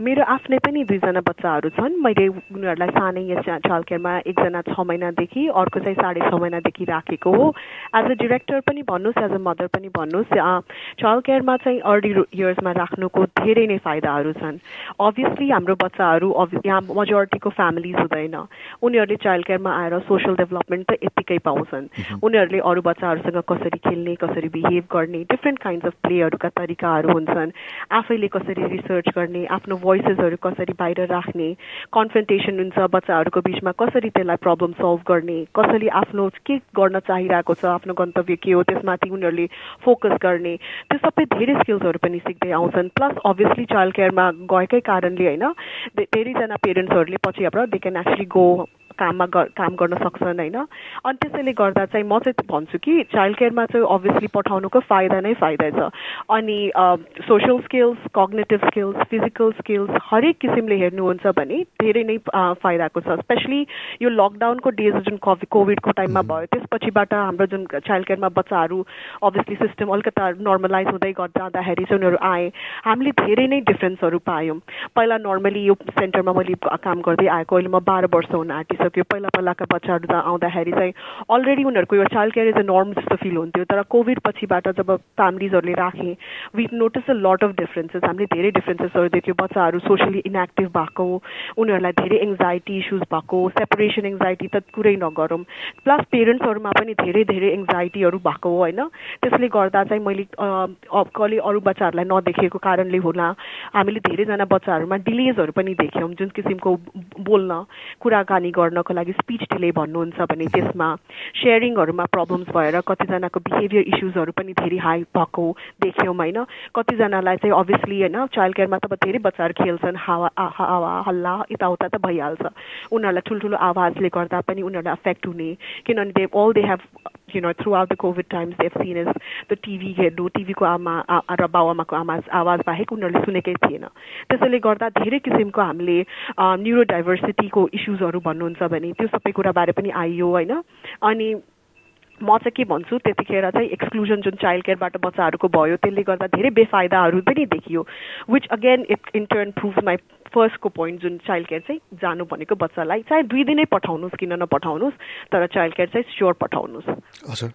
मेरो आफ्नै पनि दुईजना बच्चाहरू छन्। मैले उनीहरूलाई सानै यस चाइल्ड केयरमा एकजना छ महिनादेखि अर्को चाहिँ साढे छ महिनादेखि राखेको हो। एज अ डिरेक्टर पनि भन्नुहोस् एज अ मदर पनि भन्नुहोस् चाइल्ड केयरमा चाहिँ अर्ली इयर्समा राख्नुको धेरै नै फाइदाहरू छन्। अभियसली हाम्रो बच्चाहरू यहाँ मेजोरिटीको फ्यामिलिज हुँदैन। उनीहरूले चाइल्ड केयरमा आएर सोसियल डेभलपमेन्ट त यत्तिकै पाउँछन्। उनीहरूले अरू बच्चाहरूसँग कसरी खेल्ने कसरी बिहेभ गर्ने डिफ्रेन्ट काइन्ड्स अफ प्लेहरूका तरिकाहरू हुन्छन्। आफैले कसरी रिसर्च गर्ने आफ्नो भोइसेसहरू कसरी बाहिर राख्ने कन्फ्रेन्टेसन हुन्छ बच्चाहरूको बिचमा कसरी त्यसलाई प्रब्लम सल्भ गर्ने कसरी आफ्नो के गर्न चाहिरहेको छ आफ्नो गन्तव्य के हो त्यसमाथि उनीहरूले फोकस गर्ने त्यो सबै धेरै स्किल्सहरू पनि सिक्दै आउँछन्। प्लस अभियसली चाइल्ड केयरमा गएकै कारणले होइन धेरैजना पेरेन्ट्सहरूले पछि अब दे क्यान एक्चुली गो काममा काम गर्न सक्छन् होइन? अनि त्यसैले गर्दा चाहिँ म चाहिँ भन्छु कि चाइल्ड केयरमा चाहिँ अभियसली पठाउनुको फाइदा नै फाइदा छ। अनि social skills cognitive skills physical skills हरेक किसिमले हेर्नुहुन्छ भने धेरै नै फाइदाको छ। स्पेसली यो लकडाउनको डेज जुन कोभिडको टाइममा भयो त्यसपछिबाट हाम्रो जुन चाइल्ड केयरमा बच्चाहरू अभियसली सिस्टम अलिकता नर्मलाइज हुँदै जाँदाखेरि चाहिँ उनीहरू आए। हामीले धेरै नै डिफ्रेन्सहरू पायौँ। पहिला नर्मली यो सेन्टरमा मैले काम गर्दै आएको। अहिले म बाह्र वर्ष हुन आँटिसक्यो सक्यो पहिला पहिलाका बच्चाहरू आउँदाखेरि चाहिँ अलरेडी उनीहरूको यो चाइल्ड केयर इज अ नर्म जस्तो फिल हुन्थ्यो। तर कोभिड पछिबाट जब फ्यामिलीजहरूले राखे we notice a lot of differences हामीले धेरै डिफ्रेन्सेसहरू देख्यौँ बच्चाहरू सोसियली इनएक्टिभ भएको उनीहरूलाई धेरै एङ्जाइटी इस्युज भएको सेपरेसन एङ्जाइटी त कुरै नगरौँ। प्लस पेरेन्ट्सहरूमा पनि धेरै धेरै एङ्जाइटीहरू भएको होइन? त्यसले गर्दा चाहिँ मैले कहिले अरू बच्चाहरूलाई नदेखेको कारणले होला। हामीले धेरैजना बच्चाहरूमा डिलेजहरू पनि देख्यौँ। जुन किसिमको बोल्न कुराकानी गर्न गर्नको लागि स्पिच डिले भन्नुहुन्छ भने त्यसमा सेयरिङहरूमा प्रब्लम्स भएर कतिजनाको बिहेभियर इस्युजहरू पनि धेरै हाई भएको देख्यौँ होइन? कतिजनालाई चाहिँ अभियसली होइन चाइल्ड केयरमा त धेरै बच्चाहरू खेल्छन् हावा हावा हल्ला यताउता त भइहाल्छ। उनीहरूलाई ठुल्ठुलो आवाजले गर्दा पनि उनीहरूलाई अफेक्ट हुने। किनभने they all they have you know, throughout the COVID times, they've seen is the TV हेर्नु टिभीको आमा र बाउआमाको आवाज आवाज बाहेक उनीहरूले सुनेकै थिएन। त्यसैले गर्दा धेरै किसिमको हामीले न्युरो डाइभर्सिटीको इस्युजहरू भन्नुहुन्छ। भने त्यो सबै कुराबारे पनि आइयो होइन? अनि म चाहिँ के भन्छु त्यतिखेर चाहिँ एक्सक्लुजन जुन चाइल्ड केयरबाट बच्चाहरूको भयो त्यसले गर्दा धेरै बेफाइदाहरू पनि देखियो। Which again it in turn prove my फर्स्टको point जुन चाइल्ड केयर चाहिँ जानु भनेको बच्चालाई चाहे दुई दिनै पठाउनुहोस् किन नपठाउनुहोस् तर चाइल्ड केयर चाहिँ स्योर पठाउनुहोस्। हजुर।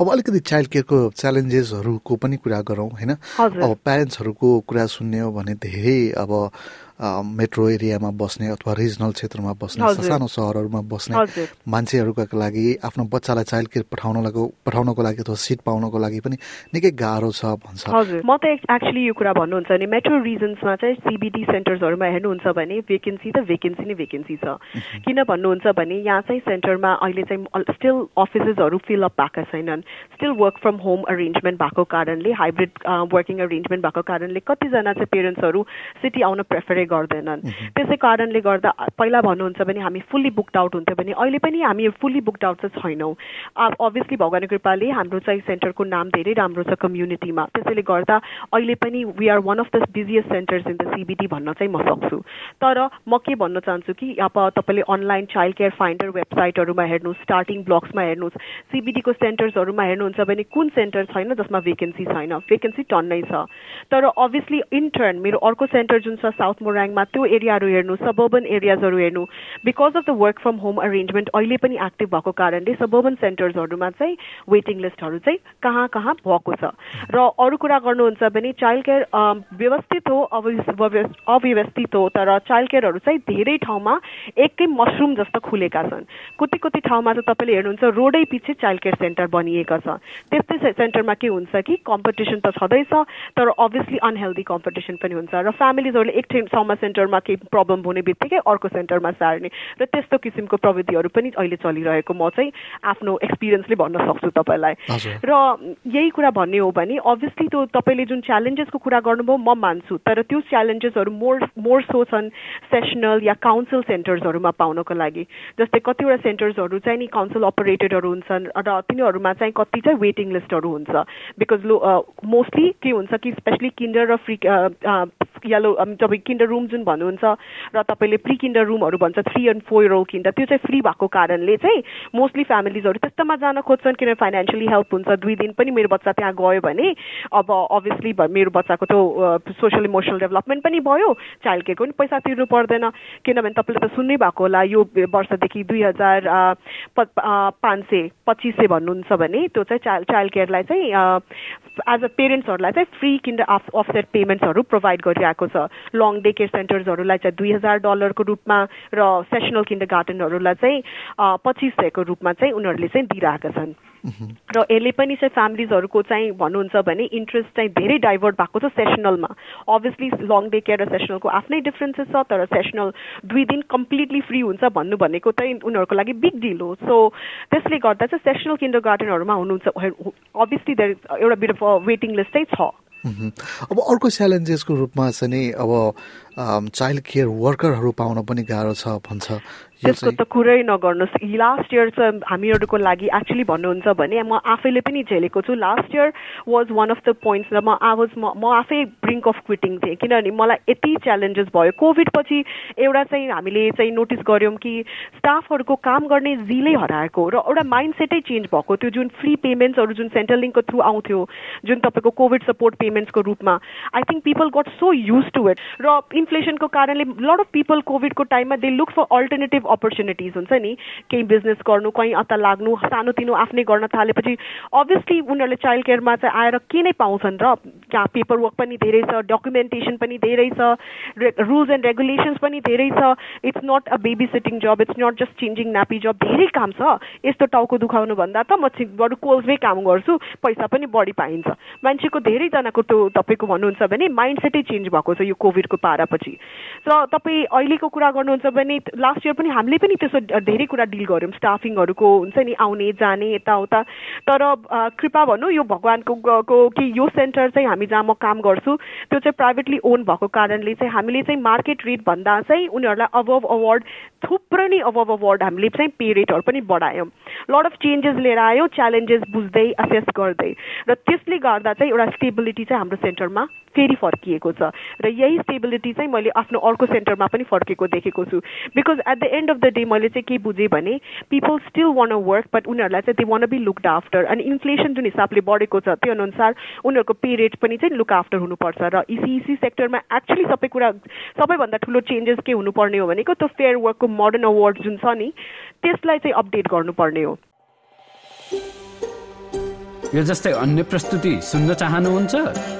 अब अलिकति चाइल्ड केयरको च्यालेन्जेसहरूको पनि कुरा गरौँ होइन? अब प्यारेन्ट्सहरूको कुरा सुन्ने हो भने धेरै अब मेट्रो एरियामा बस्ने अथवा रिजनल क्षेत्रमा बस्ने सानो सहरहरूमा बस्ने मान्छेहरूका लागि आफ्नो बच्चालाई चाइल्ड केयर पठाउनको पठाउनको लागि अथवा सिट पाउनको लागि पनि निकै गाह्रो छ भन्छ। म त एक्चुली यो कुरा भन्नुहुन्छ भने मेट्रो रिजन्समा चाहिँ सिबिडी सेन्टर्सहरूमा हेर्नुहुन्छ भने भेकेन्सी त भेकेन्सी नै भेकेन्सी छ। किन भन्नुहुन्छ भने यहाँ चाहिँ सेन्टरमा अहिले चाहिँ स्टिल अफिसेसहरू फिलअप भएका छैनन्। Still work from home arrangement भएको कारणले हाइब्रिड वर्किङ अरेन्जमेन्ट भएको कारणले कतिजना चाहिँ पेरेन्ट्सहरू सिटी आउन प्रेफरै गर्दैनन्। त्यसै कारणले गर्दा पहिला भन्नुहुन्छ भने हामी फुल्ली बुक्ड आउट हुन्थ्यो भने अहिले पनि हामी फुल्ली बुक्ड आउट चाहिँ छैनौँ। अभियसली भगवान कृपाले हाम्रो चाहिँ सेन्टरको नाम धेरै राम्रो छ कम्युनिटीमा त्यसैले गर्दा अहिले पनि we are one of the busiest centres in the CBD भन्न चाहिँ म सक्छु। तर म के भन्न चाहन्छु कि अब तपाईँले अनलाइन चाइल्ड केयर फाइन्डर वेबसाइटहरूमा हेर्नुहोस् स्टार्टिङ ब्लक्समा हेर्नुहोस् सिबिडीको सेन्टर्सहरूमा हेर्नुहुन्छ भने कुन सेन्टर छैन जसमा भेकेन्सी छैन। भेकेन्सी टन्नै छ। तर अभियसली इन्टर्न मेरो अर्को सेन्टर जुन छ साउथ मोरा ऱ्याङ्कमा त्यो एरियाहरू हेर्नु सबर्बन एरियाजहरू हेर्नु because of the work from home arrangement अहिले पनि एक्टिभ भएको कारणले सबर्बन सेन्टर्सहरूमा चाहिँ वेटिङ लिस्टहरू चाहिँ कहाँ कहाँ भएको छ। र अरू कुरा गर्नुहुन्छ भने चाइल्ड केयर व्यवस्थित हो अव्यवस्थित हो तर चाइल्ड केयरहरू चाहिँ धेरै ठाउँमा एकै मसरुम जस्तो खुलेका छन्। कति कति ठाउँमा चाहिँ तपाईँले हेर्नुहुन्छ रोडै पछि चाइल्ड केयर सेन्टर बनिएका छ। त्यस्तै सेन्टरमा के हुन्छ कि कम्पिटिसन त छँदैछ तर अभियसली अनहेल्दी कम्पिटिसन पनि हुन्छ। र फ्यामिलीजहरूले एक ठाउँमा सेन्टरमा केही प्रब्लम हुने बित्तिकै अर्को सेन्टरमा सार्ने। र त्यस्तो किसिमको प्रविधिहरू पनि अहिले चलिरहेको म चाहिँ आफ्नो एक्सपिरियन्सले भन्न सक्छु तपाईँलाई। र यही कुरा भन्ने हो भने अभियसली त्यो तपाईँले जुन च्यालेन्जेसको कुरा गर्नुभयो म मान्छु। तर त्यो च्यालेन्जेसहरू मोर मोर सो छन् सेसनल या काउन्सिल सेन्टर्सहरूमा पाउनको लागि। जस्तै कतिवटा सेन्टर्सहरू चाहिँ नि काउन्सिल अपरेटेडहरू हुन्छन् र तिनीहरूमा चाहिँ कति चाहिँ वेटिङ लिस्टहरू हुन्छ। बिकज लो मोस्टली के हुन्छ कि स्पेसली किन्डर र फ्री यल्लो तपाईँ किन्डर रुम जुन भन्नुहुन्छ र तपाईँले प्रि किन्डर रुमहरू भन्छ three and four year kinder त्यो चाहिँ फ्री भएको कारणले चाहिँ मोस्टली फ्यामिलीजहरू त्यस्तोमा जान खोज्छन् किनभने फाइनेन्सियली हेल्प हुन्छ। दुई दिन पनि मेरो बच्चा त्यहाँ गयो भने अब अभियसली मेरो बच्चाको त्यो सोसियल इमोसनल डेभलपमेन्ट पनि भयो चाइल्ड केयरको पनि पैसा तिर्नु पर्दैन। किनभने तपाईँले त सुन्नै भएको होला यो वर्षदेखि दुई हजार पाँच सय पच्चिस सय भन्नुहुन्छ भने त्यो चाहिँ चाइल्ड चाइल्ड केयरलाई चाहिँ एज अ पेरेन्ट्सहरूलाई चाहिँ फ्री किन्ड अफ अफसेट पेमेन्ट्सहरू प्रोभाइड गरिरहेको छ। लङ डे केयर सेन्टर्सहरूलाई चाहिँ दुई हजार डलरको रूपमा र सेसनल किन्ड गार्डनहरूलाई चाहिँ पच्चिस सयको रूपमा चाहिँ उनीहरूले चाहिँ दिइरहेका छन्। र यसले पनि चाहिँ फ्यामिलिजहरूको चाहिँ भन्नुहुन्छ भने इन्ट्रेस्ट चाहिँ धेरै डाइभर्ट भएको छ सेसनलमा अभियसली लङ डे केयर र सेसनलको आफ्नै डिफ्रेन्सेस छ तर सेसनल दुई दिन कम्प्लिटली फ्री हुन्छ भन्नु भनेको चाहिँ उनीहरूको लागि बिग डिल हो। सो त्यसले गर्दा चाहिँ सेसनल किन्डर गार्डनहरूमा हुनुहुन्छ अभियसली एउटा बिट अफ वेटिङ लिस्टै छ। अब अर्को च्यालेन्जेसको रूपमा चाहिँ अब चाइल्ड केयर वर्करहरू पाउन पनि गाह्रो छ भन्छ। त्यसको त कुरै नगर्नुहोस्। लास्ट इयर चाहिँ हामीहरूको लागि एक्चुली भन्नुहुन्छ भने म आफैले पनि झेलेको छु। Last year was one of the points र म आई वाज म आफै ब्रिङ्क अफ क्विटिङ थिएँ। किनभने मलाई यति च्यालेन्जेस भयो। कोभिड पछि एउटा चाहिँ हामीले चाहिँ नोटिस गऱ्यौँ कि स्टाफहरूको काम गर्ने जिलै हराएको र एउटा माइन्ड सेटै चेन्ज भएको त्यो जुन फ्री पेमेन्ट्सहरू जुन सेन्ट्रल लिङ्कको थ्रु आउँथ्यो जुन तपाईँको कोभिड सपोर्ट पेमेन्ट्सको रूपमा I think people got so used to it र इन्फ्लेसनको कारणले लड अफ पिपल कोभिडको टाइममा they look for alternative opportunities हुन्छ नि केही बिजनेस गर्नु कहीँ अता लाग्नु सानोतिनो आफ्नै गर्न थालेपछि अभियसली उनीहरूले चाइल्ड केयरमा चाहिँ आएर के नै पाउँछन् र त्यहाँ पेपर वर्क पनि धेरै छ डकुमेन्टेसन पनि धेरै छ रुल्स एन्ड रेगुलेसन्स पनि धेरै छ. It's not a babysitting job it's not just changing nappy जब धेरै काम छ। यस्तो टाउको दुखाउनु भन्दा त म बरु कोल्समै काम गर्छु पैसा पनि बढी पाइन्छ। मान्छेको धेरैजनाको त्यो तपाईँको भन्नुहुन्छ भने माइन्ड सेटै चेन्ज भएको छ यो कोभिडको पारापछि। र तपाईँ अहिलेको कुरा गर्नुहुन्छ भने लास्ट इयर पनि हामीले पनि त्यसो धेरै कुरा डिल गऱ्यौँ। स्टाफिङहरूको हुन्छ नि आउने जाने यताउता। तर कृपा भनौँ यो भगवान्को को कि यो सेन्टर चाहिँ हामी जहाँ म काम गर्छु त्यो चाहिँ प्राइभेटली ओन भएको कारणले चाहिँ हामीले चाहिँ मार्केट रेट भन्दा चाहिँ उनीहरूलाई अबभ अवार्ड थुप्रो नै अबभ अवार्ड हामीले चाहिँ पे रेटहरू पनि बढायौँ। लड अफ चेन्जेस लिएर आयो च्यालेन्जेस बुझ्दै असेस गर्दै। र त्यसले गर्दा चाहिँ एउटा स्टेबिलिटी चाहिँ हाम्रो सेन्टरमा फेरि फर्किएको छ। र यही स्टेबिलिटी चाहिँ मैले आफ्नो अर्को सेन्टरमा पनि फर्केको देखेको छु। Because at the end of the day मैले चाहिँ के बुझेँ भने people still want a work but उनीहरूलाई चाहिँ they want be looked after अनि इन्फ्लेसन जुन हिसाबले बढेको छ त्यो अनुसार उनीहरूको पे रेट पनि चाहिँ लुक आफ्टर हुनुपर्छ। र इसी इसी सेक्टरमा एक्चुली सबै कुरा सबैभन्दा ठुलो चेन्जेस के हुनुपर्ने हो भनेको त्यो फेयर वर्कको मोडर्न अवार्ड जुन छ नि त्यसलाई चाहिँ अपडेट गर्नुपर्ने हो। यो जस्तै अन्य प्रस्तुति सुन्न चाहनुहुन्छ?